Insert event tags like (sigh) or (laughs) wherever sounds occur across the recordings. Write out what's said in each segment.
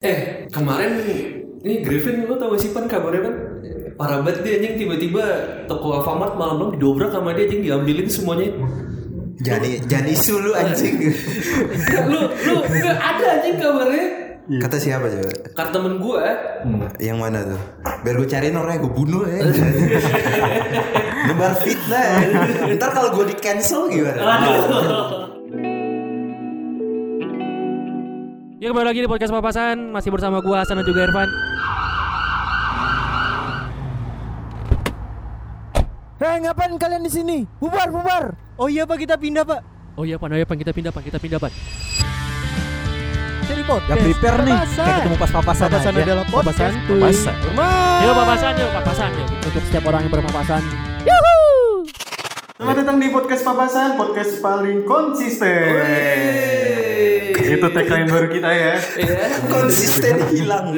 Eh, kemarin ini Griffin lu tau gak sih pan kabarnya kan? Parah banget dia anjing tiba-tiba toko Alfamart malam-malam didobrak sama dia anjing diambilin semuanya. Jadi jadi isu lu anjing. lu lu enggak ada anjing kabarnya. Kata siapa coba? Kata temen gua, Yang mana tuh? Biar gue cariin orangnya gue bunuh (laughs) ya. Nebar fitnah. ya. Ntar kalau gue di cancel gimana? Ya kembali lagi di podcast papasan masih bersama gua Hasan dan juga Irfan. Hei, ngapain kalian di sini? Bubar, bubar. Oh iya, Pak, kita pindah, Pak. Oh iya pan, oh iya pan kita pindah pan, kita pindah pan. Jadi podcast. Gak prepare nih Papasan. Kayak ketemu pas papasan Papasan aja adalah podcast. Papasan. Papasan Yuk papasan yuk, papasan yuk. Untuk setiap orang yang berpapasan Selamat datang di podcast Papasan, podcast paling konsisten. Itu tagline baru kita ya. Konsisten hilang.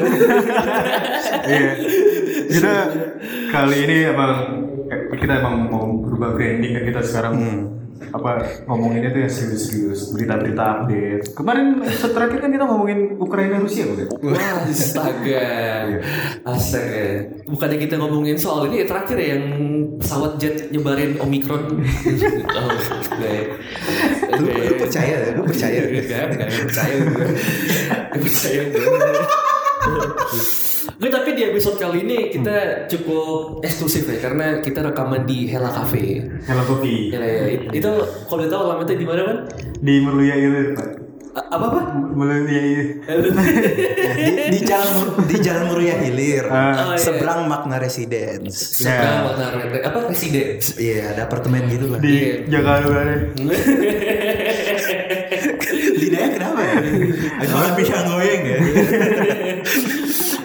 Iya. Kita kali ini emang eh, kita emang mau berubah branding kan kita sekarang apa ngomonginnya tuh yang serius-serius berita-berita update kemarin terakhir kan kita ngomongin Ukraina Rusia bukan? Wah, astaga. Astaga. Bukannya kita ngomongin soal ini ya terakhir ya yang pesawat jet nyebarin Omikron. oh. Lu, lu percaya ya? Lu percaya? Percaya gue. Enggak percaya gue. (laughs) Nggak, tapi di episode kali ini kita cukup eksklusif ya karena kita rekaman di Hela Cafe. Hello Kopi Ya, ya, itu kalau tahu alamatnya di mana kan? di Meruya itu Pak A- Apa apa? Meruya itu di, (laughs) di jalan di jalan Muria Hilir. Iya. Seberang Makna Residence. Seberang Warna Red- apa residen? Iya, ada apartemen gitu lah. di Jakarta Barat (laughs) Lidahnya kenapa ya? (laughs) Makan pisang goyang ya.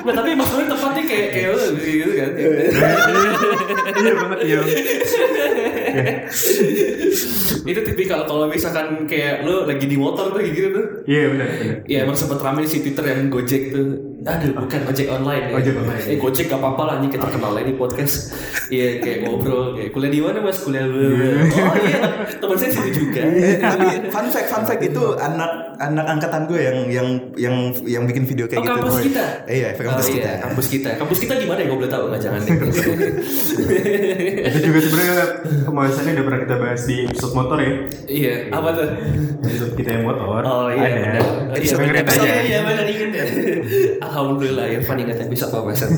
Nah, tapi maksudnya tempatnya kayak kayak lu gitu kan. (laughs) iya banget iya itu tipikal kalau misalkan kayak lu lagi di motor tuh gitu tuh. iya benar benar. Iya emang sempet rame di si Twitter yang Gojek tuh. Aduh bukan ojek online. ya. Ojek online. Eh Gojek gak apa-apa lah anjing kita kenal lah ini podcast. (laughs) Iya kayak ngobrol kayak kuliah di mana mas kuliah lu. Oh iya teman saya situ juga. Eh, tapi fun fact, fun fact itu anak anak angkatan gue yang yang yang yang bikin video kayak Oh, gitu. kampus kita. Eh, Iya, kampus Oh, kita. Iya, kampus kita. Kampus kita di mana ya? Gue boleh tahu nggak jangan deh. (laughs) itu juga sebenarnya pembahasannya udah pernah kita bahas di episode motor ya iya. Apa tuh? episode kita yang motor Oh iya. ada. Iya, Dengerin benar. aja Iya benar inget ya. (laughs) Alhamdulillah Irfan ingat yang bisa papasan.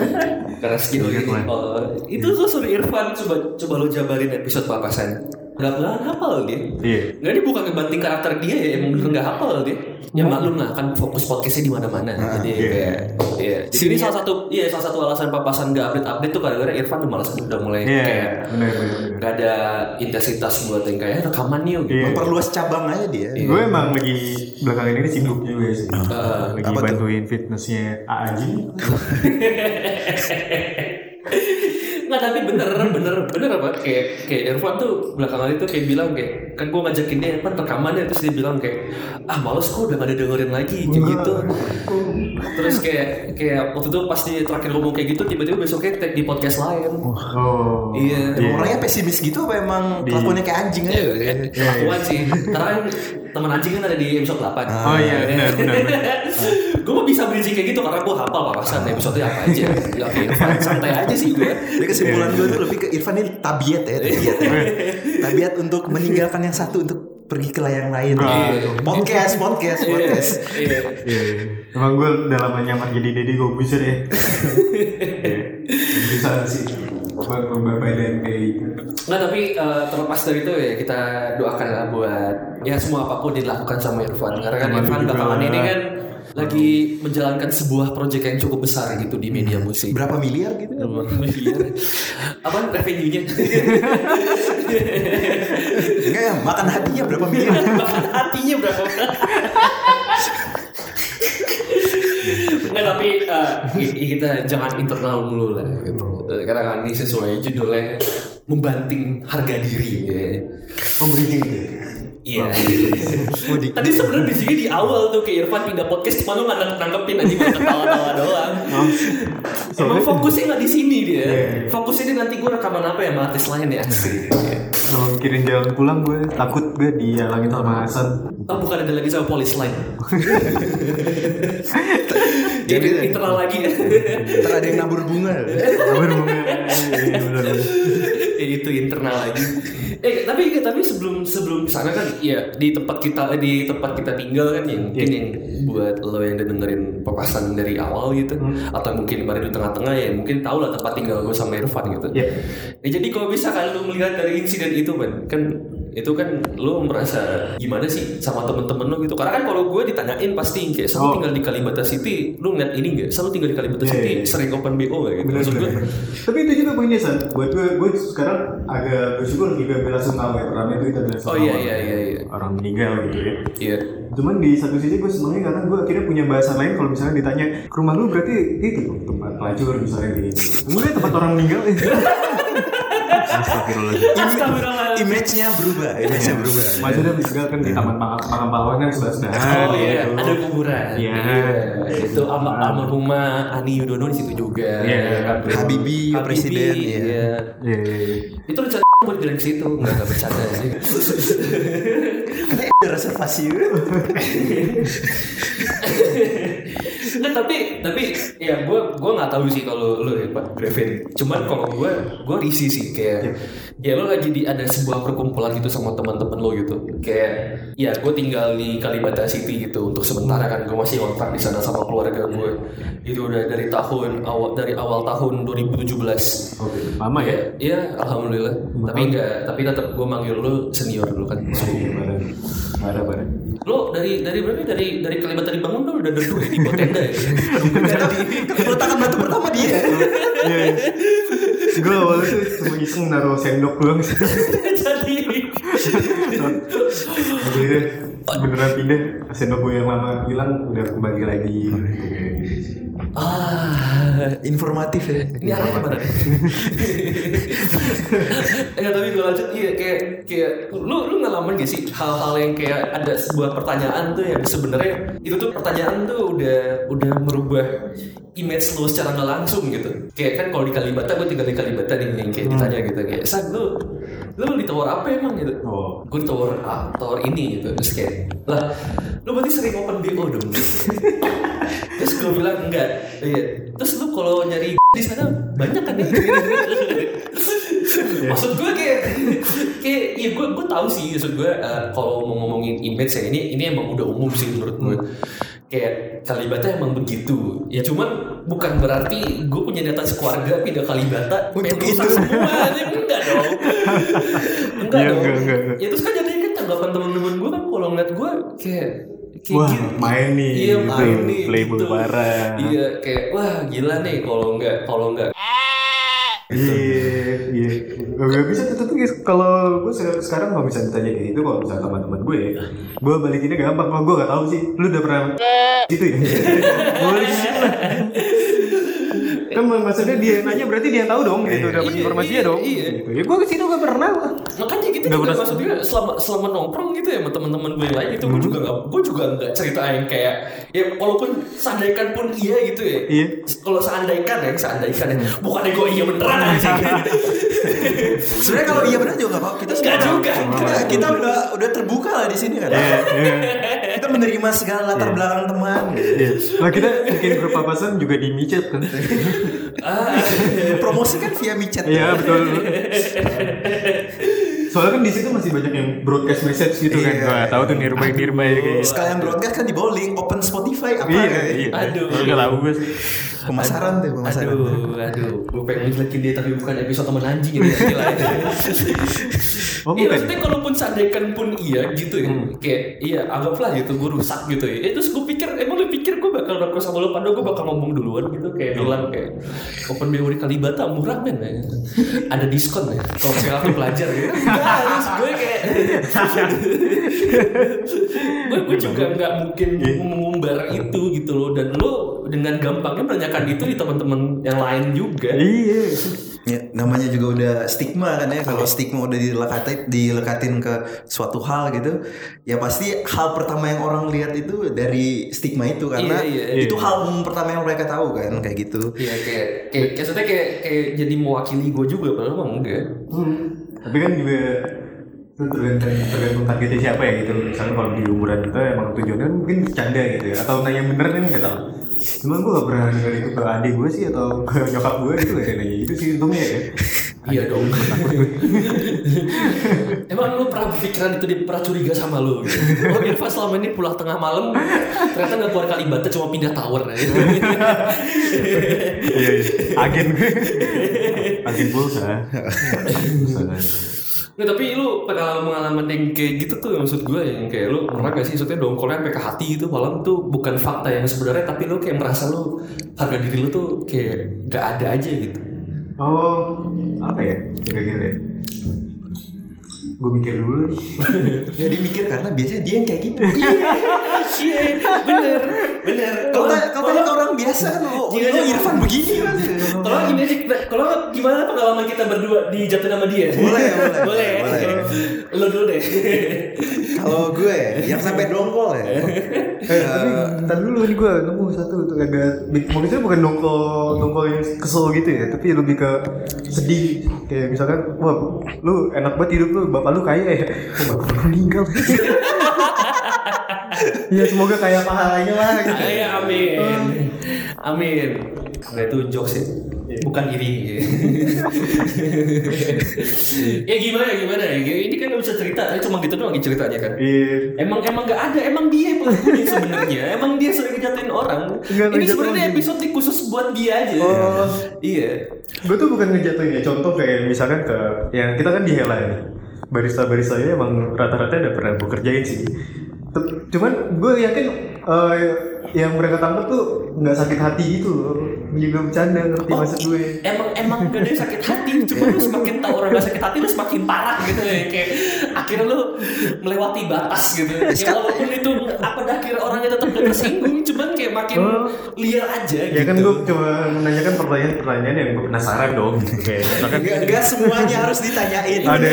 (laughs) Karena skill gitu. Oh, itu tuh suruh Irfan coba coba lo jabarin episode papasan. Gak beneran hafal dia. iya Nggak dia bukan ngebanting karakter dia ya, emang bener nggak hafal dia. Ya maklum lah kan fokus podcastnya di mana-mana. Jadi iya. kayak, iya. Jadi ini salah satu, iya salah satu alasan papasan nggak update update tuh karena Irfan udah malas udah mulai iya kayak benar. nggak ada intensitas buat yang kayak "Eh, rekaman nih gitu. Iya. Memperluas cabang aja dia. gue emang lagi belakangan ini sibuk juga sih lagi apa tuh? bantuin fitnessnya Aaji (laughs) Nggak tapi bener bener bener apa? Kayak kayak Irfan tuh belakangan itu kayak bilang kayak kan gue ngajakin dia Irfan rekaman ya terus dia bilang kayak ah males kok udah gak ada dengerin lagi kayak gitu. Terus kayak kayak waktu itu pas dia terakhir ngomong kayak gitu tiba-tiba besoknya tag di podcast lain. Oh iya. Emang orangnya pesimis gitu apa emang kelakuannya kayak anjing aja? Iya, kelakuan sih. Karena kan teman anjing kan ada di episode 8 oh iya benar benar benar (laughs) gue mah bisa bridging kayak gitu karena gue hafal papasan episode apa aja ya oke Irfan santai aja sih gue Jadi kesimpulan gue tuh lebih ke Irfan ini tabiat ya, tabiat. ya. tabiat untuk meninggalkan yang satu untuk pergi ke layang lain. Iya. Podcast, podcast, podcast. iya iya iya. emang gue udah lama nyaman jadi dede gue busur ya (laughs) Iya. bisa sih buat kayak gitu Nggak tapi eh, terlepas dari itu ya kita doakan lah buat ya semua apa pun dilakukan sama Irfan karena kan Irfan belakangan ini kan lagi menjalankan sebuah proyek yang cukup besar gitu di media musik. Berapa miliar gitu? Berapa miliar? (laughs) Apa revenue-nya? Enggak ya, makan hatinya berapa miliar? (laughs) Bahkan hatinya berapa? Nggak tapi eh, i- i- kita jangan internal mulu lah gitu. Karena kan ini sesuai judulnya membanting harga diri. Ya. breeding Iya. Tadi sebenarnya di sini di awal tuh kayak Irfan pindah podcast cuma lu nggak nang- nangkepin aja buat ketawa-tawa doang. Emang fokusnya nggak di sini dia. Fokusnya dia nanti gue rekaman apa ya sama artis lain ya. Kalau mikirin jalan pulang gue takut gue dihalangin sama Hasan. Oh bukan ada lagi sama polis lain. (laughs) Jadi internal lagi. Ntar ada yang nabur bunga. (laughs) Kabar bunga. Iya, bener. ya, itu internal lagi. Eh tapi tapi sebelum sebelum sana kan ya di tempat kita eh, di tempat kita tinggal kan yang mungkin yang buat lo yang dengerin papasan dari awal gitu atau mungkin baru di tengah-tengah ya mungkin tau lah tempat tinggal gue sama Irfan gitu. Iya. Ya, jadi kalau bisa kan lo melihat dari insiden itu kan kan itu kan lo merasa gimana sih sama temen-temen lo gitu karena kan kalau gue ditanyain pasti kayak selalu Oh. tinggal di Kalibata City lo ngeliat ini nggak selalu tinggal di Kalibata Iya, City iya. sering open BO nggak gitu maksud gue Tapi itu juga poinnya San. Buat gue, gue sekarang agak bersyukur juga bela sungkawa ya. Pertama itu kita bela oh iya iya iya iya Orang meninggal gitu ya. iya Cuman di satu sisi gue senengnya karena gue akhirnya punya bahasa lain kalau misalnya ditanya rumah lu berarti itu tempat pelacur misalnya gini. Mungkin tempat orang meninggal. (laughs) Astagfirullahaladzim. Astagfirullah. Image-nya berubah, image-nya berubah. Maksudnya meninggal kan di taman Makam Makam Pahlawan kan sebelah sebelah. Oh iya, ada kuburan. Iya. Itu alma almarhumah Ani Yudhoyono di situ juga. Iya. Habibie, presiden, iya. Iya. Iya, iya, iya. Itu rencana (laughs) buat jalan ke situ, enggak enggak bercanda. Katanya (laughs) ada reservasi. (laughs) Nah, tapi tapi ya gue gue nggak tahu sih kalau lo ya Pak Grevin. Cuman kalau gue gue risih sih kayak ya lo lagi di ada sebuah perkumpulan gitu sama teman-teman lo gitu. Kayak ya gue tinggal di Kalibata City gitu untuk sementara kan gue masih ngontrak di sana sama keluarga gue. Itu udah dari tahun awal dari awal tahun 2017. Oke, lama ya? Iya, alhamdulillah. Tapi enggak, tapi tetap gue manggil lo senior dulu kan. Iya, bareng. Bareng, bareng. Lo dari dari berapa? Dari dari Kalibata dibangun lo udah duduk di bawah tenda ya. Peletakan batu pertama dia. Iya, iya. Gue awalnya tuh cuma iseng naruh sendok doang sih. Jadi beneran pindah sendok gue yang lama hilang udah kembali lagi. ah Informatif ya. ini arahnya ke mana? (laughs) Enggak tapi lanjut iya kayak kayak lu lu ngalamin gak sih hal-hal yang kayak ada sebuah pertanyaan tuh yang sebenarnya itu tuh pertanyaan tuh udah udah merubah image lu secara nggak langsung gitu. Kayak kan kalau di Kalibata gue tinggal di Kalibata nih yang kayak ditanya gitu kayak san lu lu ditawar apa emang? gitu. Oh. gue ditawar ah, tawar ini gitu. Terus kayak lah lu berarti sering open BO dong. (laughs) Terus gue bilang enggak. Iya. Terus lu kalau nyari di sana banyak kan ya (laughs) maksud gue kayak kayak ya gue gue tahu sih maksud gue eh, kalau mau ngomongin image ya ini ini emang udah umum sih menurut gue kayak Kalibata emang begitu ya cuman bukan berarti gue punya niatan sekeluarga pindah Kalibata Untuk itu. semua Ini enggak dong enggak Iya, dong enggak, enggak, enggak. ya terus kan jadi kan tanggapan temen-temen gue kan kalau ngeliat gue kayak kayak Wah, gila. main nih, iya gitu. main nih Playboy gitu. parah. iya kayak wah gila nih kalau enggak kalau enggak Iya, iya. Gak bisa tetep guys. Kalau gue se- sekarang kalau bisa ditanya kayak gitu, kalau misalnya teman-teman gue ya, gue balikinnya gampang. Kalau gue gak tahu sih, lu udah pernah gitu ya? gue balikin lah. Kan maksudnya dia yang nanya berarti dia yang tahu dong, gitu dapat Iya, informasinya iya, dong. iya. Gitu. Ya gue ke sini gak pernah. makanya kita Nggak juga pernah- maksudnya selama selama nongkrong gitu ya sama teman-teman gue yang lain itu Hmm. gue juga nggak gue juga nggak ceritain kayak ya walaupun seandaikan pun iya gitu ya Iya. kalau seandaikan ya seandaikan ya bukannya gue iya beneran (laughs) sih Sebenarnya kalau iya benar juga apa-apa. Kita Nggak juga. Kita, kita udah udah terbuka lah di sini kan. kita menerima segala latar belakang teman. Iya. Nah kita bikin grup papasan juga di micet kan. (laughs) ah, Promosikan via micet. Iya betul. (laughs) Soalnya kan di situ masih banyak yang broadcast message gitu kan. Iya. Wah, tahu tuh nearby nearby kayak gitu. Sekalian broadcast kan di bawah link open Spotify apa Iya, ya? iya. Aduh. Enggak tahu gue sih. Pemasaran tuh, pemasaran. aduh aduh gue pengen ngejelekin dia tapi bukan episode teman anjing nanti lah (laughs) Oh, Iya bukan. maksudnya kalaupun seandaikan pun iya gitu ya Kayak iya anggaplah gitu gue rusak gitu ya Eh, Terus gue pikir emang lu pikir gue bakal nongkrong sama lu pada gue bakal ngomong duluan gitu Kayak bilang kayak Open BO di Kalibata murah men ya. Ada diskon ya Kalau misalnya aku pelajar gitu (laughs) Terus gue kayak (laughs) Gue gue juga nggak mungkin mengumbar itu gitu loh Dan lu dengan gampangnya menanyakan itu di teman-teman yang lain juga Iya. Ya, namanya juga udah stigma kan ya. Kalau stigma udah dilekatin, dilekatin ke suatu hal gitu, ya pasti hal pertama yang orang lihat itu dari stigma itu karena Iya, iya. itu hal umum pertama yang mereka tahu kan kayak gitu. Iya kayak kayak kayak maksudnya kayak kayak jadi mewakili gue juga padahal emang enggak. Tapi kan juga itu tergantung tergantung targetnya siapa ya gitu misalnya kalau di umuran kita emang tujuannya kan mungkin bercanda gitu ya atau nanya bener kan nggak tahu cuma gue gak pernah denger itu ke adik gue sih atau ke nyokap gue gitu gak yang nanya gitu sih untungnya ya Iya dong. (laughs) Emang lu pernah berpikiran itu dia pernah curiga sama lu? Gitu? (laughs) Oh Irfan selama ini pulang tengah malam ternyata nggak keluar Kalibata cuma pindah tower. (laughs) iya iya. agen agen pulsa Pulsa. Nggak, tapi lu pengalaman-pengalaman yang kayak gitu tuh maksud gue yang kayak lu pernah gak sih maksudnya dongkolnya sampai ke hati gitu malam tuh bukan fakta yang sebenarnya tapi lu kayak merasa lu harga diri lu tuh kayak gak ada aja gitu. oh apa ya kira-kira ya gue mikir dulu (laughs) Ya dia mikir karena biasanya dia yang kayak gitu. (laughs) Iya, bener, bener. Kalau tanya- kalau tanya ke orang biasa kan, oh, Iya, oh, iya. Irfan begini kan. Kalau gini aja, kalau gimana pengalaman kita berdua di jatuh nama dia? Boleh, (laughs) boleh, boleh. boleh. Lo dulu deh. Kalau gue yang sampai dongkol ya. Eh, tapi ntar dulu nih gue nemu satu tuh agak maksudnya bukan dongkol dongkol yang kesel gitu ya tapi lebih ke sedih kayak misalkan wah lu enak banget hidup lu bapak lu kaya ya bapak lu meninggal ya semoga kaya pahalanya lah gitu Ayo, amin. Amin. Nah itu jokes ya. Bukan iri. ya gimana gimana ya? Ini kan gak bisa cerita, ini cuma gitu doang ceritanya kan. iya Emang emang gak ada, emang dia pelakunya sebenarnya. Emang dia sering ngejatuhin orang. Enggak, Ini sebenarnya episode khusus buat dia aja. Oh. Iya. gue tuh bukan ngejatuhin ya contoh kayak misalkan ke yang kita kan di Hela ini barista barista ya emang rata-rata udah pernah gue kerjain sih. Cuman gue yakin eh, yang mereka tangkap tuh nggak sakit hati gitu loh juga bercanda ngerti Oh, maksud gue emang emang gak ada yang sakit hati, cuma lu semakin tahu orang gak sakit hati lu semakin parah gitu ya kayak akhirnya lu melewati batas gitu. Ya walaupun itu apa dah akhirnya orangnya tetap gak tersinggung, cuman kayak makin Oh. liar aja ya gitu. kan gue cuma menanyakan pertanyaan-pertanyaan yang gue penasaran dong kayak Enggak, enggak semuanya harus ditanyain. ada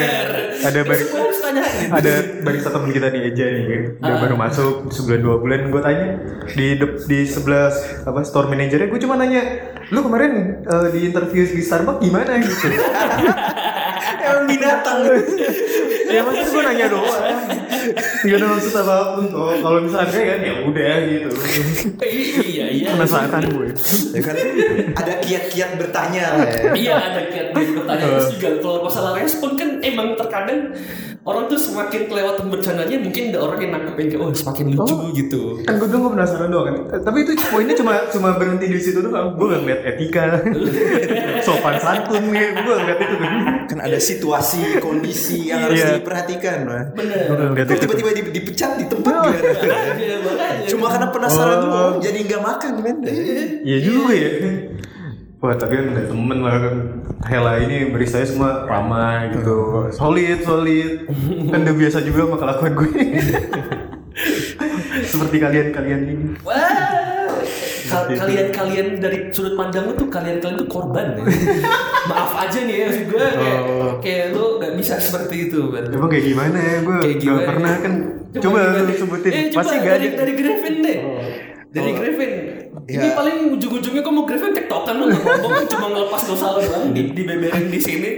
ada Itu bari, semua harus tanyain. ada barista temen kita nih Eja nih kan dia Ah. baru masuk sebulan dua bulan gue tanya di de- di sebelah apa store manajernya gue cuma nanya lu kemarin eh, di interview di Starbucks gimana? Gitu. (laughs) Emang binatang. (laughs) ya maksud gue nanya doang nggak ada maksud apa pun oh kalau misalnya kan ya udah gitu iya iya. penasaran gue ya kan ada kiat-kiat bertanya lah ya. Iya ada kiat pertanyaan Terus juga kalau masalah respon kan emang terkadang orang tuh semakin kelewatan bercandanya mungkin ada orang yang nangkepin kayak oh semakin lucu Oh. gitu. kan gue gue penasaran doang kan Eh, tapi itu poinnya cuma cuma berhenti di situ doang gue gak ngeliat etika (laughs) sopan santun nih gue gak ngeliat itu Kan ada situasi, kondisi yang harus Iya. diperhatikan. Nah. Bener. gue gak ngeliat Kok itu tuh. tiba-tiba di- dipecat di tempat gitu? Makanya. (laughs) Cuma karena penasaran Oh. doang, jadi nggak makan kan? Iya juga ya. Wah tapi kan ada temen lah kan Hela ini beri saya semua ramah gitu Solid, solid Kan udah biasa juga sama kelakuan gue (laughs) Seperti kalian-kalian ini Wah, Kal- kalian-kalian dari sudut pandang lu tuh kalian-kalian tuh korban ya. (laughs) Maaf aja nih ya maksud gue kayak, Oh. kayak lu bisa seperti itu kan. Emang kayak gimana ya, gue Kayak gak gimana? pernah kan Coba, lu sebutin, Eh, coba pasti gak dari, ada Oh. dari Griffin deh Dari Griffin Ini Ya. paling ujung-ujungnya kok mau Griffin tektokan lu gak ngomong cuma ngelepas dosa lu doang di, dibeberin di sini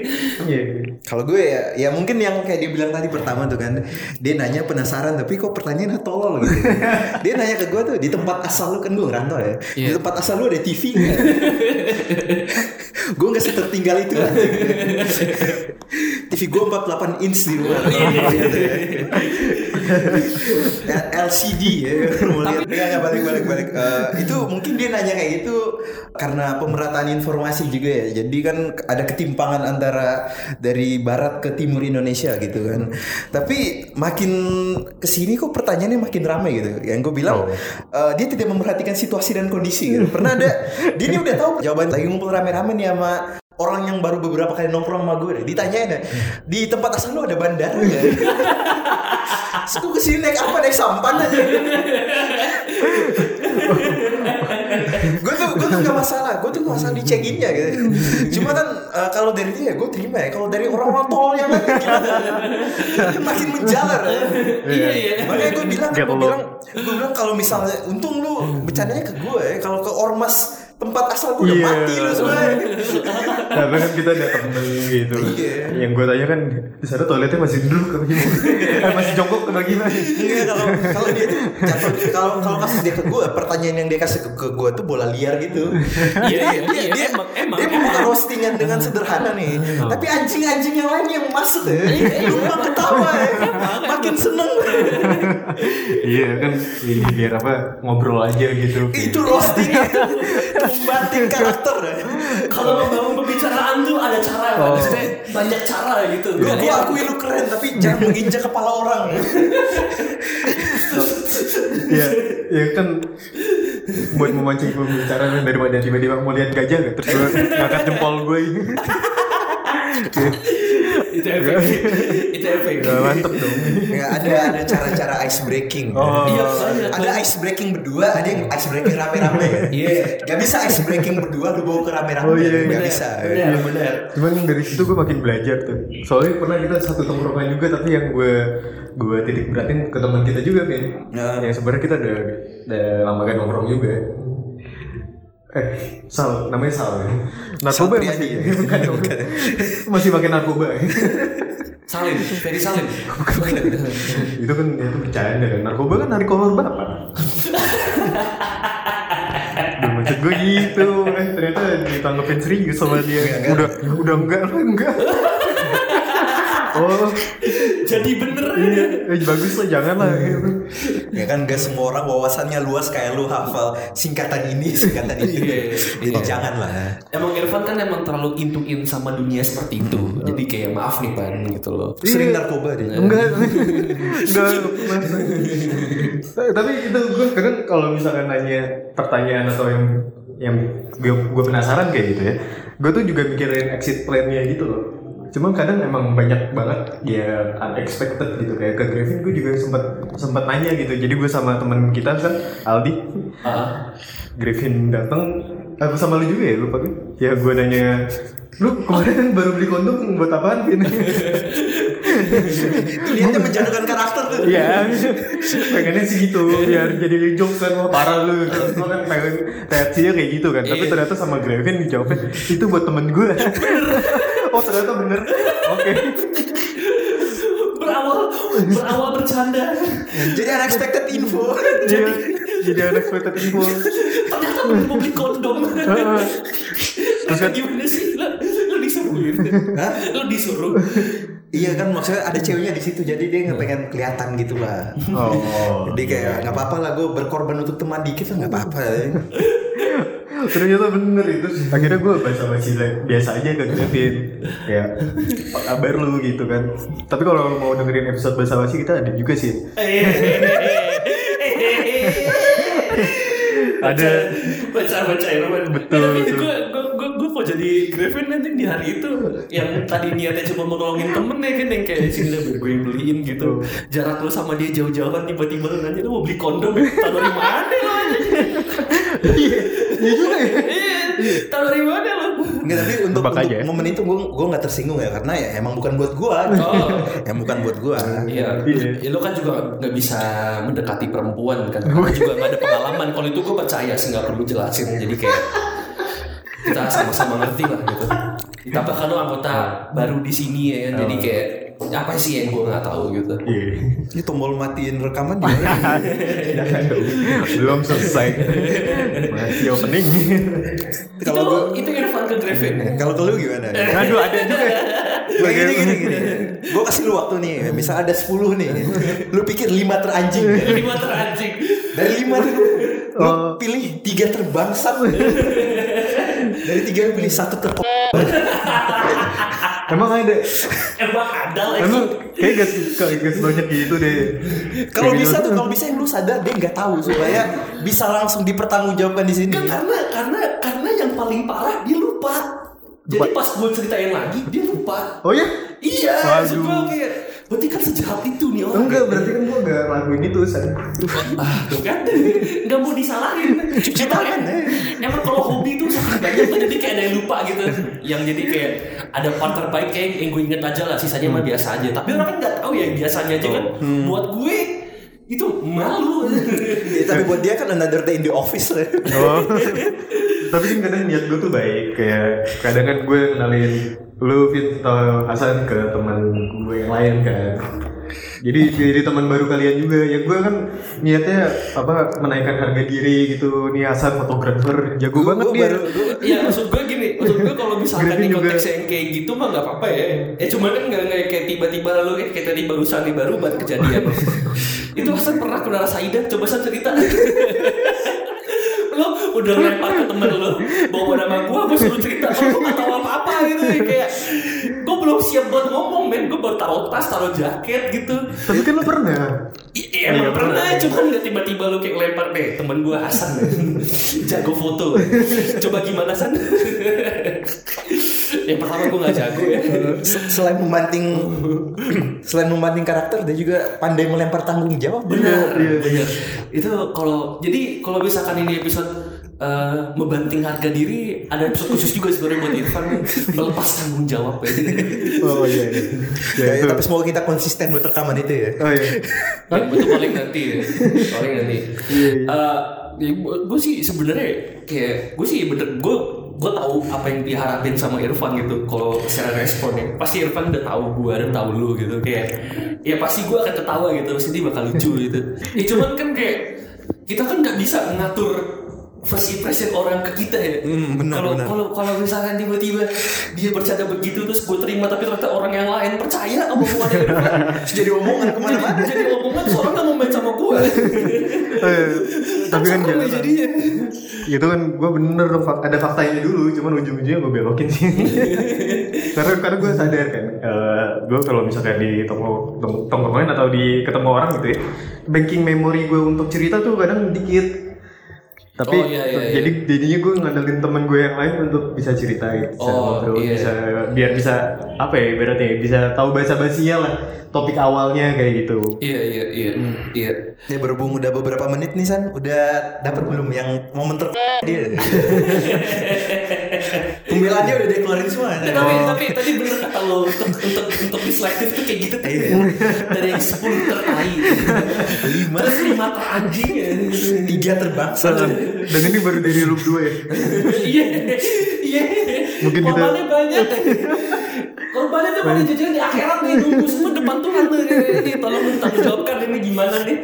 Iya Kalau gue ya, ya mungkin yang kayak dia bilang tadi pertama tuh kan, dia nanya penasaran tapi kok pertanyaannya tolol gitu. (laughs) dia nanya ke gue tuh di tempat asal lu kan gue ngerantau ya, di Iya. tempat asal lu ada TV nggak? (laughs) gue nggak setertinggal itu lah. TV gue 48 inch di rumah. (laughs) Ya. L- LCD ya. Mau lihat nggak nggak balik. Eh, itu mungkin dia nanya kayak gitu karena pemerataan informasi juga ya. Jadi kan ada ketimpangan antara dari barat ke timur Indonesia gitu kan. Tapi makin ke sini kok pertanyaannya makin ramai gitu. Yang gue bilang eh, dia tidak memperhatikan situasi dan kondisi gitu. Pernah ada dia ini udah tahu jawaban lagi ngumpul rame-rame nih sama orang yang baru beberapa kali nongkrong sama gue ditanyain ya di tempat asal lu ada bandara ya (laughs) Terus gue ke sini naik apa naik sampan aja tuh tuh gak masalah gue tuh nggak masalah dicekinnya gitu. (laughs) Cuma kan eh, kalau dari dia gue terima ya. Kalau dari orang-orang tolol yang lain (laughs) gimana? Makin menjalar. ya. Iya iya. Makanya gue bilang, gue bilang, gue bilang kalau misalnya, untung lu bercandanya ke gue ya. Kalau ke ormas tempat asal gue udah Iya. mati lu sebenarnya. Karena kan kita ada temen gitu. Iya. Yang gue tanya kan di sana toiletnya masih duduk apa gimana? Eh, masih jongkok apa gimana? Iya kalau kalau dia tuh kalau kalau kasus dia ke gue pertanyaan yang dia kasih ke, ke gue tuh bola liar gitu. Iya, iya, dia, iya, dia, emang, emang, dia membuka roastingan dengan sederhana nih. Tapi anjing-anjing yang lain yang masuk ya, lupa ketawa ya. Makin seneng. Iya kan ini biar apa ngobrol aja gitu. Itu roasting (laughs) itu membanting karakter ya. Kalau membangun pembicaraan tuh ada cara, Oh. maksudnya banyak cara gitu. Gue gue ada akui lu keren tapi jangan menginjak kepala orang. Iya, ya kan buat memancing pembicaraan daripada tiba-tiba mau lihat gajah gak terus ngangkat jempol gue ini. (laughs) itu efek, itu efek. Ya, mantep dong. Ya, ada ada cara-cara ice breaking. Oh. Iya. Ada ice breaking berdua, ada yang ice breaking rame-rame. Iya. Gak bisa ice breaking berdua lu bawa ke rame-rame. Oh, iya, Gak Benar, bisa. benar, benar. Cuman dari situ gue makin belajar tuh. Soalnya pernah kita satu tongkrongan juga tapi yang gue gue titik beratin ke teman kita juga kan. Ya. Yang sebenarnya kita udah udah lama kan nongkrong juga. Eh, Sal, namanya Sal ya. Narkoba masih, ya? (laughs) bukan, bukan. masih pakai narkoba. Salim, Ferry Salim. (laughs) itu kan itu bercanda kan. Narkoba kan narik kolor bapak. (laughs) Duh, maksud gue gitu, eh ternyata ditanggepin serius sama dia. Udah, udah enggak enggak. Oh, (laughs) Jadi bener. iya, eh, bagus lah, jangan lah. Ya kan gak semua orang wawasannya luas kayak lu hafal singkatan ini, singkatan ini. Iya, Jadi iya. jangan lah. Emang Irfan kan emang terlalu intuin sama dunia seperti itu. Jadi kayak maaf nih Pan gitu loh. Sering narkoba dia. Enggak, (laughs) enggak. Tapi itu gue kadang kalau misalkan nanya pertanyaan atau yang yang gue, gue penasaran kayak gitu ya, gue tuh juga mikirin exit plan-nya gitu loh. Cuman kadang emang banyak banget ya unexpected gitu. Kayak ke Grevin gue juga sempat sempat nanya gitu. Jadi gue sama temen kita kan Aldi, Ah, Griffin datang aku sama lu juga ya? Lupa gue ya gue nanya lu kemarin baru beli kondom buat apaan Vin? (laughs) Itu lihatnya menjatuhkan karakter tuh. Iya, pengennya sih gitu biar jadi jokes kan. Wah parah lu. Kan Lu kan pengen reaksinya kayak gitu kan. Tapi Iya. ternyata sama Grevin dijawabnya itu buat temen gue oh ternyata bener oke berawal berawal bercanda. Jadi unexpected info. jadi jadi unexpected info Ternyata belum mau beli kondom. Terus kan- gimana sih? Lu, lu disuruhin. Hah? Lu disuruh. Iya kan maksudnya ada ceweknya di situ jadi dia nggak pengen kelihatan gitu lah. oh Jadi kayak nggak apa-apa lah gue berkorban untuk teman dikit lah nggak apa-apa. (laughs) ya. ternyata bener itu akhirnya gue bahasa basi biasa aja ke Grevin ya apa kabar lu? gitu kan. Tapi kalau mau dengerin episode bahasa basi kita ada juga sih. Ada. Baca baca ya. Betul, gue gue gue mau jadi Griffin nanti di hari itu. Yang tadi niatnya cuma mau nolongin temen ya kan yang kayak sini biar gue yang beliin gitu. Jarak lu sama dia jauh-jauhan tiba-tiba lu nanya lu mau beli kondom ya? Tahu dari mana lu iya iya juga ya iya tahu dari mana lu Nggak tapi untuk, Tebak untuk aja ya. momen itu gue gue nggak tersinggung ya karena ya emang bukan buat gue. Oh. yang bukan buat gue. Iya, Iya. ya, lu kan juga nggak bisa mendekati perempuan kan, karena juga nggak ada pengalaman. Kalau itu gue percaya sih nggak perlu jelasin. Jadi kayak kita sama-sama ngerti lah gitu. Ditambah kan lu anggota baru di sini ya kan, jadi kayak apa sih yang gue nggak tahu gitu. iya Ini tombol matiin rekaman dong (laughs) belum selesai masih opening Kalau itu gue itu Irfan ke Griffin. kalau ke lu gimana? aduh ada juga Kayak gini gini gini. Gue kasih lu waktu nih. Misal ada 10 nih. Lu pikir 5 teranjing. Lima teranjing. Dari 5 nih lu, lu Oh. pilih 3 terbangsat. Dari 3 lu pilih satu ter (laughs) emang ada Emang ada lagi. emang kayak gak, kayak gak sebanyak gitu deh Kalau bisa gitu. tuh kalau bisa yang lu sadar dia nggak tahu supaya bisa langsung dipertanggungjawabkan di sini. Kan karena karena karena yang paling parah dia lupa. Jadi pas gue ceritain lagi dia lupa. oh ya Iya, Waduh. kayak berarti kan sejahat itu nih orang. enggak berarti kan gua gak lakuin itu san Ah, tuh kan, nggak mau disalahin. Cuci tangan. Emang kalau hobi saking banyak tuh jadi kayak ada yang lupa gitu yang jadi kayak ada part terbaik kayak yang gue inget aja lah sisanya mah biasa aja tapi orang kan nggak tahu ya yang biasanya aja kan buat gue itu malu Ya, tapi buat dia kan another day in the office lah. Oh. Tapi kan kadang niat gue tuh baik kayak kadang kan gue kenalin lu Fit atau Hasan ke teman gue yang lain kan. Jadi jadi teman baru kalian juga ya gue kan niatnya apa menaikkan harga diri gitu nih Hasan fotografer jago Gua- banget gua dia. baru- gua- (laughs) Iya maksud gue gini, maksud gue kalau misalkan di konteks yang kayak gitu mah nggak apa-apa ya. Eh cuman kan nggak kayak tiba-tiba lu eh, kayak tadi barusan nih baru buat kejadian. (laughs) itu Hasan pernah kena rasa idan, coba Hasan cerita. (laughs) lo udah lempar ke temen lo bawa nama gua gue suruh cerita lo gue gak tahu apa-apa gitu ya kayak gue belum siap buat ngomong men gue baru taruh tas taruh jaket gitu Tapi kan lu pernah. Iya emang pernah, cuman gak tiba-tiba lu kayak lempar deh temen gue Hasan (laughs) jago foto. Coba gimana San? (laughs) yang pertama gue gak jago ya. Se- Selain membanting (clears throat) selain membanting karakter dia juga pandai melempar tanggung jawab. Benar, benar. Itu kalau jadi kalau misalkan ini episode eh, membanting harga diri ada episode khusus juga sebenarnya buat Irfan nih, melepas tanggung jawab ya. Oh iya. iya. (laughs) Ya, Ya, tapi semoga kita konsisten buat rekaman itu ya. Oh iya. (laughs) Ya, itu paling nanti ya. Paling nanti. Iya, Eh, gue sih sebenarnya kayak gue sih bener gue gue tahu apa yang diharapin sama Irfan gitu kalau secara responnya pasti Irfan udah tahu gue dan tahu lu gitu kayak ya pasti gue akan ketawa gitu pasti dia bakal lucu gitu ya cuman kan kayak kita kan nggak bisa ngatur first impression orang ke kita ya. Hmm, benar, kalau benar. kalau kalau misalkan tiba-tiba dia bercanda begitu terus gue terima tapi ternyata orang yang lain percaya sama Terus (laughs) jadi omongan ke mana-mana. jadi omongan seorang nggak mau main sama gue (laughs) Eh, tapi kan jangan jadinya. Itu kan gue bener ada faktanya dulu cuman ujung-ujungnya gue belokin sih. (laughs) Karena karena gue sadar kan gue kalau misalkan di toko tongkrongan atau di ketemu orang gitu ya banking memory gue untuk cerita tuh kadang dikit tapi Oh, iya, iya, jadi jadinya gue ngandelin temen gue yang lain untuk bisa cerita bisa Oh, ngobrol iya. bisa biar bisa apa ya berarti bisa tahu bahasa basinya lah topik awalnya kayak gitu iya iya iya iya Ya berhubung udah beberapa menit nih San, udah dapat belum yang momen ter dia? (laughs) Pembelaannya udah dia keluarin semua. Eh, tapi tapi tadi bener kata lo untuk untuk untuk dislektif tuh kayak gitu tuh dari yang sepuluh tertai (laughs) Lima. terus lima teranjing ya. Tiga terbangsa. Dan ini baru dari loop 2 ya iya iya Mungkin kita- korbannya banyak korbannya tuh pada jajan di akhirat nih nunggu semua depan Tuhan tuh ini tolong tanggung jawabkan ini gimana nih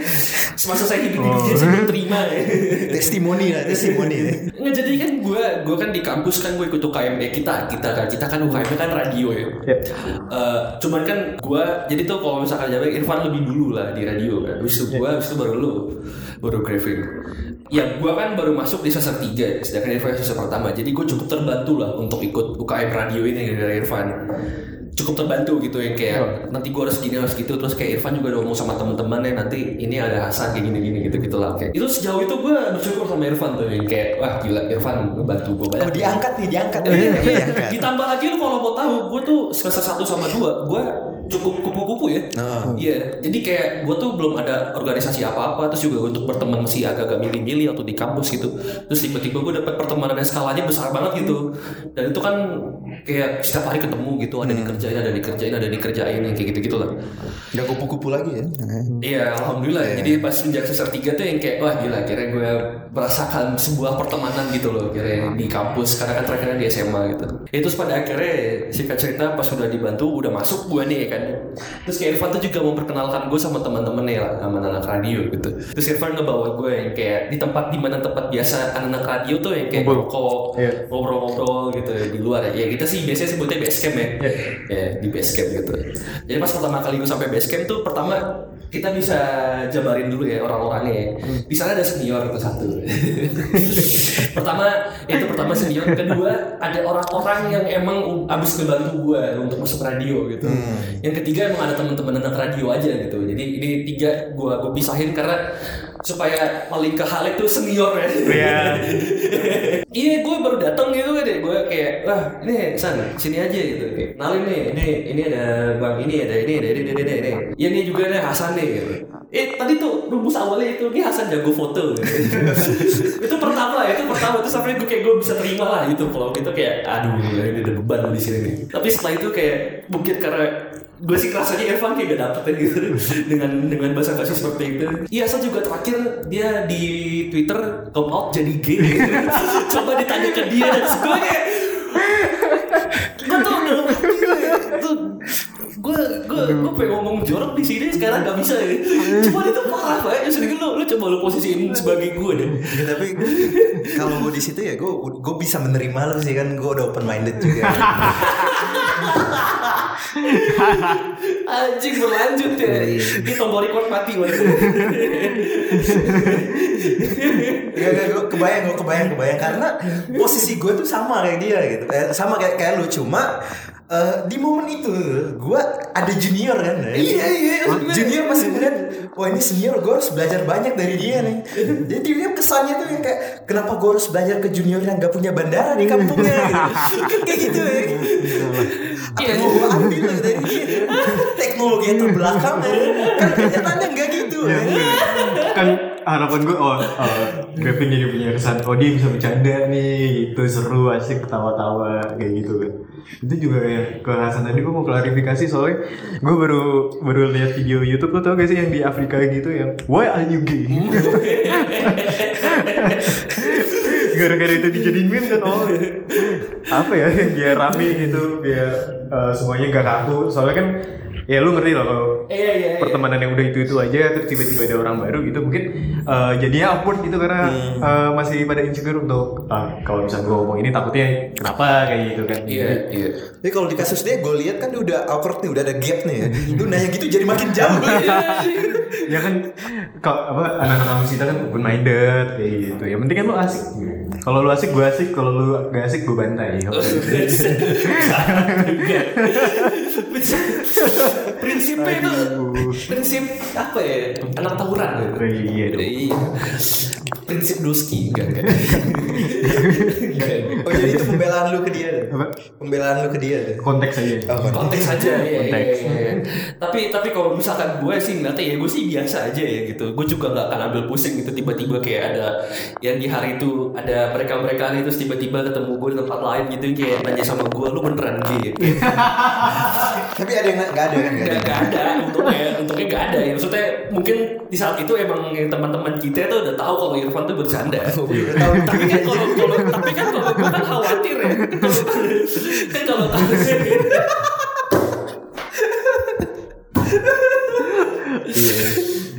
semasa saya hidup di dunia saya belum terima ya testimoni lah, testimoni. Nggak jadi kan gue gue kan di kampus kan gue ikut UKM ya kita kita kan kita kan UKM kan radio ya. Ya. Eh, cuman kan gue jadi tuh kalau misalkan jalan Irfan lebih dulu lah di radio kan. Habis itu gue habis itu baru lu baru Grafin. Ya gue kan baru masuk di semester 3 sedangkan Irfan semester pertama. Jadi gue cukup terbantu lah untuk ikut UKM radio ini dari Irfan cukup terbantu gitu yang kayak nanti gue harus gini harus gitu terus kayak Irfan juga udah ngomong sama teman-temannya nanti ini ada Hasan kayak gini gini gitu gitu lah kayak itu sejauh itu gue bersyukur sama Irfan tuh yang kayak wah gila Irfan ngebantu gue banyak Oh diangkat nih, diangkat. (laughs) Iya, iya. diangkat. Ditambah lagi lu kalau mau tahu, gue tuh semester 1 sama 2, gue cukup kupu-kupu ya. Oh. Iya, jadi kayak gue tuh belum ada organisasi apa-apa, terus juga untuk berteman masih agak-agak milih-milih atau di kampus gitu. Terus tiba-tiba gue dapet pertemanan yang skalanya besar banget gitu. Dan itu kan kayak setiap hari ketemu gitu, ada dikerjain, ada dikerjain, ada dikerjain, yang kayak gitu-gitu lah. Gak kupu-kupu lagi ya. Iya, alhamdulillah. ya. Jadi pas menjak semester 3 tuh yang kayak wah gila, kira gue merasakan sebuah pertemanan gitu loh, kira di kampus karena kan terakhirnya di SMA gitu. Ya, terus pada akhirnya singkat cerita pas sudah dibantu udah masuk gue nih ya kan. Terus kayak Irfan tuh juga memperkenalkan gue sama teman-temannya lah, sama anak radio gitu. Terus Irfan ngebawa gue yang kayak di tempat di mana tempat biasa anak-anak radio tuh yang kayak Ngobrol. Iya. ngobrol-ngobrol gitu di luar ya. Ya kita sih biasanya sebutnya base camp ya. Iya. Ya, di base camp gitu. Jadi pas pertama kali gue sampai base camp tuh pertama kita bisa jabarin dulu ya orang-orangnya. ya. Di sana ada senior itu satu. (laughs) pertama itu pertama senior, kedua ada orang-orang yang emang abis ngebantu gue untuk masuk radio gitu. Yang ketiga emang ada teman-teman anak radio aja gitu. Jadi ini tiga gue gue pisahin karena supaya paling ke hal itu senior ya. Iya. (laughs) Iya, gue baru datang gitu kan deh. Gue kayak, wah ini San, sini aja gitu. Kayak, kenalin nih, ini ini ada bang ini ada ini ada ini ini ini. ini. Iya ini juga ada Hasan nih. Gitu. Eh tadi tuh rumus awalnya itu ini Hasan jago foto (laughs) itu pertama itu pertama itu sampai gue kayak gue bisa terima lah gitu kalau gitu kayak aduh ini ada beban di sini nih tapi setelah itu kayak mungkin karena gue sih rasanya Evan kayak gak dapet gitu. (laughs) Dengan dengan bahasa kasih seperti itu. Iya Hasan juga terakhir dia di Twitter come out jadi gay. (laughs) Coba ditanya ke dia dan gue kayak gue tuh tuh. Gue gue gue pengen ngomong jorok di sini sekarang gak bisa ya. Cuma itu parah pak. Ya sedikit lo lo coba lo posisiin sebagai gue deh. Ya, tapi kalau gue di situ ya gue gue bisa menerima lo sih kan. Gue udah open minded juga. (laughs) (laughs) anjing berlanjut ya. Ini tombol record mati banget Gak, gak, gue kebayang, gue kebayang, kebayang. Karena posisi gue tuh sama kayak dia gitu, eh, sama kayak kayak lu. Cuma eh, di momen itu gue ada junior kan, Iya, iya, maksud gue- junior pasti ngeliat, wah ini senior gue harus belajar banyak dari dia nih. (laughs) Jadi dia kesannya tuh yang kayak kenapa gue harus belajar ke junior yang gak punya bandara di kampungnya (laughs) gitu, kayak gitu ya. Apa Iya. yang mau gue ambil dari dia? Teknologi yang terbelakang ya. kan kenyataannya nggak gitu. Ya, ya. kan harapan gue oh, oh Gavin jadi punya kesan oh dia bisa bercanda nih gitu seru asik ketawa-tawa kayak gitu kan itu juga ya ke Hasan tadi gue mau klarifikasi soalnya. Gue baru baru lihat video YouTube lo tau gak sih yang di Afrika gitu yang why are you gay? (laughs) Gara-gara itu dijadiin meme kan oh. Apa ya biar rame gitu biar eh, semuanya gak kaku. Soalnya kan ya lu ngerti lah kalau iya iya iya. pertemanan yang udah itu itu aja terus tiba-tiba ada orang baru gitu mungkin eh, jadinya awkward gitu karena eh, masih pada insecure untuk ah, kalau misalnya gue ngomong ini takutnya kenapa? kayak gitu kan. Iya iya. Tapi kalau di kasus dia gue lihat kan dia udah awkward nih, udah ada gap nih ya. Lu nanya gitu jadi makin jauh. (laughs) ya kan kalau apa anak-anak musik kan open minded kayak gitu. Yang penting kan lu asik. Kalau lu asik gue asik. Kalau lu gak asik gue bantai (laughs) prinsipnya itu prinsip apa ya? Anak tawuran iya dong. Iya. Prinsip doski enggak enggak. Oh jadi itu pembelaan lu ke dia. Apa? Pembelaan lu ke dia. konteks aja. Oh, konteks. (laughs) konteks aja ya, Konteks. ya, tapi tapi kalau misalkan gue sih ngeliatnya ya gue sih biasa aja ya gitu. Gue juga nggak akan ambil pusing gitu. Tiba-tiba kayak ada yang di hari itu ada mereka mereka itu tiba-tiba ketemu gue di tempat lain gitu kayak nanya sama gue lu beneran gay (laughs) Tapi ada yang nggak ada kan? Nggak Gak, ada. gak ada untungnya untungnya gak ada. Ya maksudnya mungkin di saat itu emang teman-teman kita tuh udah tahu kalau Irfan tuh bercanda Udah tahu. tapi kan kalau kalau tapi kan kalau gue kan khawatir ya. Kan kalau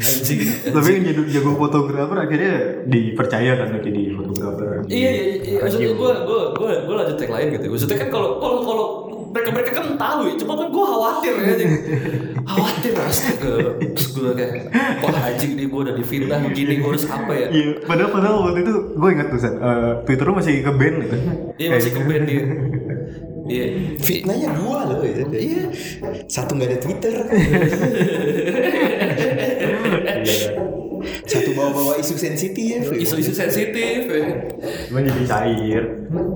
anjing tapi yang jadi jago fotografer akhirnya dipercaya kan jadi fotografer. Iya iya iya. Maksudnya gue gue gue gue lanjut yang lain gitu. Maksudnya kan kalau kalau kalau mereka mereka kan tahu ya cuma kan gue khawatir ya khawatir astaga terus gue kayak wah anjing nih gue udah difitnah begini gue harus apa ya Iya, padahal padahal waktu itu gue ingat tuh San, eh, Twitter lu masih ke band gitu. iya masih ke band dia iya Fitnahnya dua loh. ya. Iya. Satu nggak ada Twitter. (laughs) Satu bawa-bawa isu sensitif. isu-isu sensitif ya. Cuman jadi cair.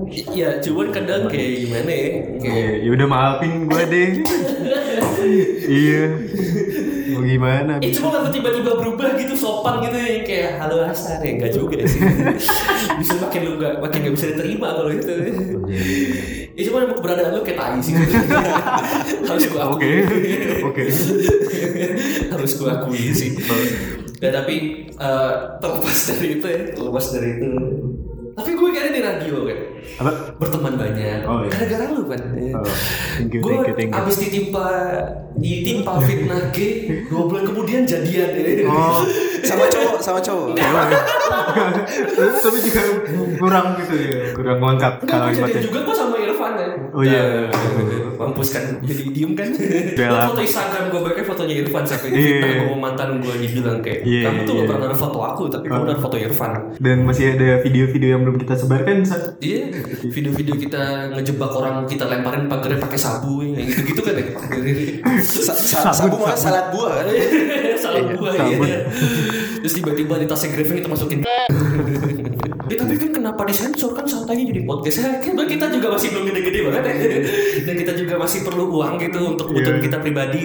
Iya, cuman kadang kayak gimana ya? Kayak Iya, ya udah maafin gue deh. iya. Mau gimana? Eh cuma kalau tiba-tiba berubah gitu sopan gitu ya kayak halo Hasan ya enggak juga sih. (laughs) bisa makin lu enggak makin enggak bisa diterima kalau itu. Ya cuma emang keberadaan lu kayak tai sih. (laughs) Harus gua akui. Oke. Oke. (laughs) Harus gua akui sih. Ya tapi eh, terlepas dari itu ya, terlepas dari itu. Tapi gue kayaknya di radio kan Apa? berteman banyak. Oh, iya. Gara-gara lu kan. Oh, thank you, gue thank you, thank you. abis ditimpa ditimpa fitnah gay dua bulan kemudian jadian ya. Oh, (laughs) Sama cowok, sama cowok. tapi juga kurang gitu ya, kurang lengkap Enggak, gue jadian juga kok sama Ya. Oh, iya. Nah, Mampus kan, jadi diem kan. Udah foto. Instagram gue pakai fotonya Irfan sampai Iya. difitnah gue mantan gue dibilang kayak Iya, kamu tuh iya. gak pernah ada foto aku tapi kamu ada foto Irfan. Dan masih ada video-video yang belum kita sebarkan. Iya, video-video kita ngejebak orang kita lemparin pagarnya pakai sabu ya gitu-gitu kan ya. Sa- sa- sabu malah salad buah kan. Buah ya. Terus tiba-tiba di tasnya Griffin kita masukin Eh, tapi kan kenapa disensor kan santainya jadi podcast ya, (laughs) kan kita juga masih belum gede-gede banget ya (laughs) dan kita juga masih perlu uang gitu untuk kebutuhan kita pribadi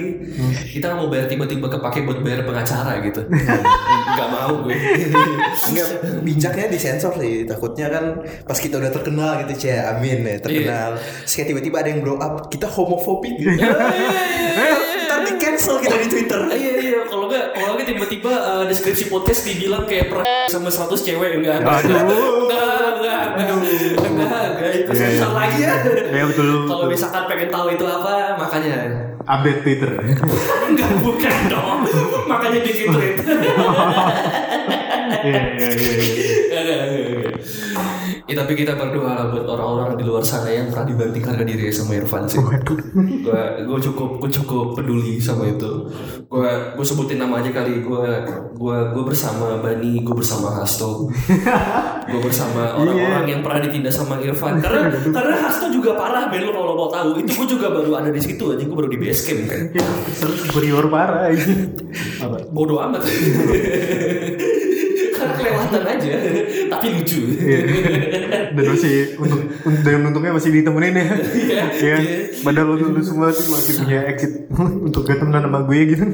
kita mau bayar tiba-tiba kepake buat bayar pengacara gitu (laughs) nggak mau gue Enggak, bijaknya disensor sih. Takutnya kan pas kita udah terkenal gitu, Cia. Amin ya, terkenal. Terus kayak tiba-tiba ada yang blow up, kita homofobik gitu. Ntar di cancel kita di Twitter. Iya iya kalau nggak kalau nggak tiba-tiba uh, deskripsi podcast dibilang kayak per sama 100 cewek enggak enggak enggak enggak enggak enggak itu Iya, sensor iya. lagi ya Iya, betul. kalau misalkan pengen tahu itu apa makanya Update Twitter. enggak bukan dong makanya bikin tweet (laughs) Iya iya iya. Iya. ya tapi kita berdoa lah buat orang-orang di luar sana yang pernah dibanting harga diri sama Irfan sih. Gue gue cukup gue cukup peduli sama itu. Gue gue sebutin nama aja kali. Gue gue gue bersama Bani gue bersama Hasto. Gue bersama orang-orang yang pernah ditindas sama Irfan. Karena karena Hasto juga parah Ben. Lo kalau mau tahu itu gue juga baru ada di situ aja. Gue baru di base camp kan Terus superior parah bodoh amat (laughs) kelewatan aja (laughs) tapi lucu Dan masih untuk dan untungnya masih ditemenin ya. Iya, Iya. iya. Padahal lu, lu semua tuh masih punya exit (laughs) untuk gak temenan sama gue gitu.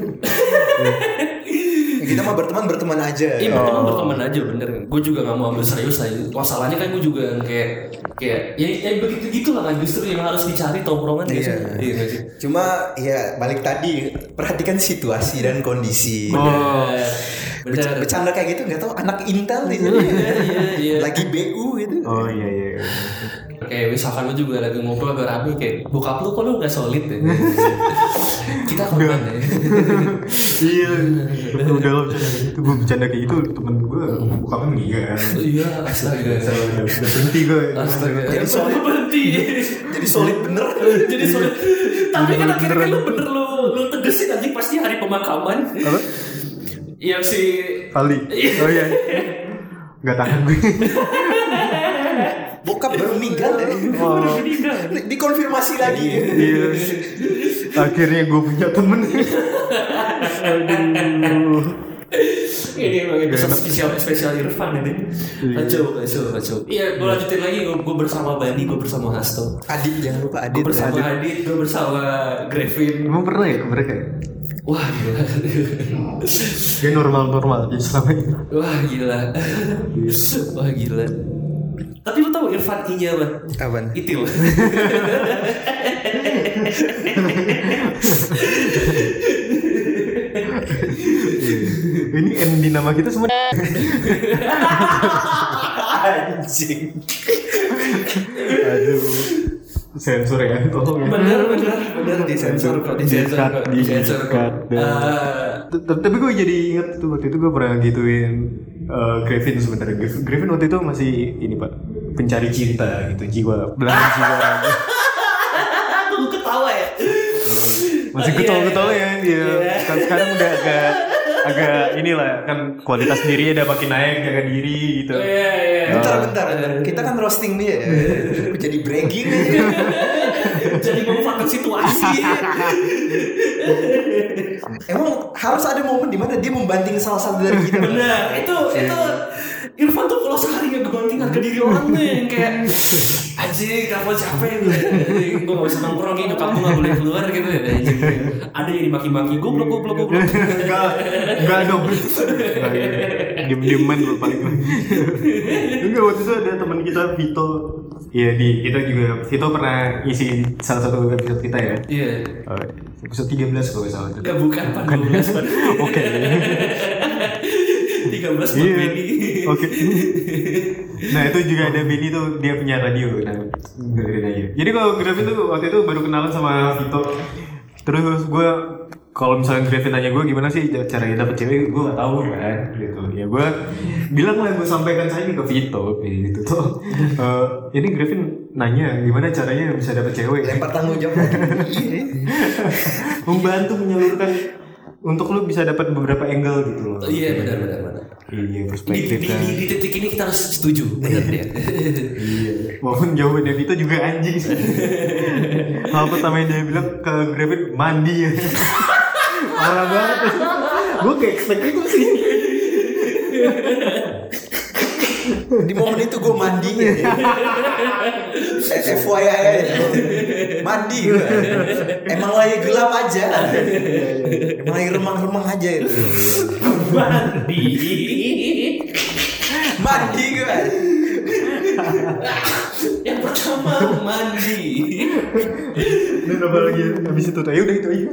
Kita mah berteman berteman aja. Iya berteman berteman aja bener. Gue juga gak mau ambil serius lah. Masalahnya kan gue juga kayak kayak ya, ya begitu gitulah kan justru yang harus dicari tongkrongan? Iya. Iya? Cuma ya balik tadi perhatikan situasi dan kondisi. Oh, bener. Bercanda kayak gitu nggak tahu anak Intel sini. (laughs) Iya iya. Lagi BU gitu. Oh iya iya. Kayak misalkan lu juga lagi ngobrol agak rame kayak bokap lu kok lu gak solid deh. (laughs) Kita korban deh. (laughs) Iya. Udah lo bercanda kayak gitu. Gue bercanda kayak gitu temen gue bokapnya meninggal. Iya astaga. Udah udah berhenti gue. Astaga. Jadi solid. berhenti. Jadi solid bener. Jadi solid. Tapi kan akhirnya kan lu bener lu lu tegesin aja pasti hari pemakaman. Apa? Yang si Kali. Oh iya. Gak tahan gue. Bokap baru meninggal ya. Di- Dikonfirmasi lagi. Iya. Akhirnya gue punya temen. Aduh. Ini emang episode spesial spesial Irfan ini. Kacau, kacau, kacau. Iya, gue lanjutin lagi. Gue bersama Bani, gue bersama Hasto. Adit jangan lupa Adit. Gue bersama Adit, gue bersama Grevin. Emang pernah ya ke mereka ya? Wah gila. Dia normal-normal aja selama ini. Wah gila. Wah gila. Tapi lu tahu Irfan I-nya apa? Apaan? Itil. (laughs) Ini N di nama kita semua. Anjing. Aduh. Sensor ya, tolong ya. bener, bener, kok, disensor Di-cut, kok, disensor kok. di-cut, dan- Ah, T- Tapi gue jadi inget tuh waktu itu gue pernah gituin eh, Griffin sebenarnya. Griffin, waktu itu masih ini pak pencari cinta gitu jiwa belahan jiwa raga. Aku ketawa ya. Masih Iya, ketawa-ketawa ya dia. Iya. Kan sekarang udah agak agak inilah kan kualitas dirinya udah makin naik jaga diri gitu. Iya, iya. Bentar, bentar, bentar. Kita kan roasting dia ya. (laughs) Jadi bragging aja. (laughs) Jadi memanfaatkan situasi. Emang harus ada momen di mana dia membanting salah satu dari kita. Bener, itu itu Irfan tuh kalau sehari nggak kebanting harga diri orang tuh yang kayak anjing kamu capek gue gue gak bisa nongkrong nyokap gue gak boleh keluar gitu ya ada yang dimaki-maki goblok goblok goblok Enggak, enggak dong. Enggak, iya. Diem-dieman lu paling. Enggak waktu itu ada teman kita Vito. Iya di kita juga Vito pernah ngisi salah satu episode kita ya. iya Oh, episode 13 kalau salah itu. ya bukan pan 12 pan Oke. (laughs) 13 buat Iya. Benny Oke. (laughs) Nah itu juga ada Benny tuh dia punya radio. Nah dengerin aja. Jadi kalau Gravin tuh waktu itu baru kenalan sama Vito. Terus gue kalau misalnya Gravin nanya gue gimana sih caranya dapet cewek, gue gak tahu kan gitu. Ya gue bilang lah gue sampaikan saya ini ke Vito gitu tuh. (laughs) Eh, ini Gravin nanya gimana caranya bisa dapet cewek. Lempar tanggung jawab. (laughs) Membantu menyalurkan untuk lu bisa dapat beberapa angle gitu loh. iya benar benar benar Iya di, di, di, kan. di titik ini kita harus setuju benar dia Iya. Walaupun jawaban Vito juga anjing sih. Hal pertama yang dia bilang ke Gravin mandi ya. Parah banget. Gue kayak expect itu sih. Di momen itu gue mandi ya. FYI aja. Mandi gue. Emang lagi gelap aja. Emang lagi remang-remang aja itu. Mandi. Mandi gue. Yang pertama mandi. Dan apa lagi habis itu tuh ya udah itu aja.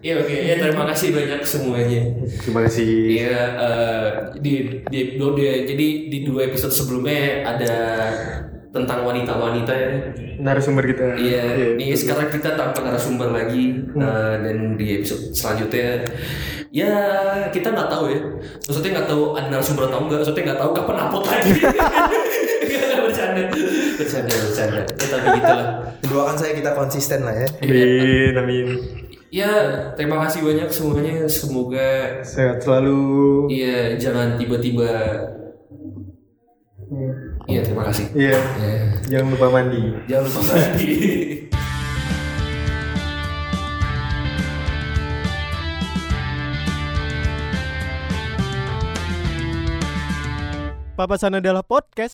Ya oke, ya terima kasih banyak semuanya. Terima kasih. Iya, eh, di, di, di, jadi di dua episode sebelumnya ada tentang wanita-wanita ya. Narasumber kita. Iya, ini sekarang kita tanpa narasumber lagi eh, dan di episode selanjutnya ya kita nggak tahu ya. Maksudnya nggak tahu ada narasumber atau enggak. Maksudnya nggak tahu kapan upload lagi. (laughs) Bercanda, bercanda, bercanda. Ya, tapi gitulah. Doakan saya kita konsisten lah ya. Amin, amin. Ya, terima kasih banyak semuanya. Semoga Sehat selalu. Iya, jangan tiba-tiba. Iya, terima kasih. Iya. Ya, Jangan lupa mandi. jangan lupa mandi. Papasan adalah podcast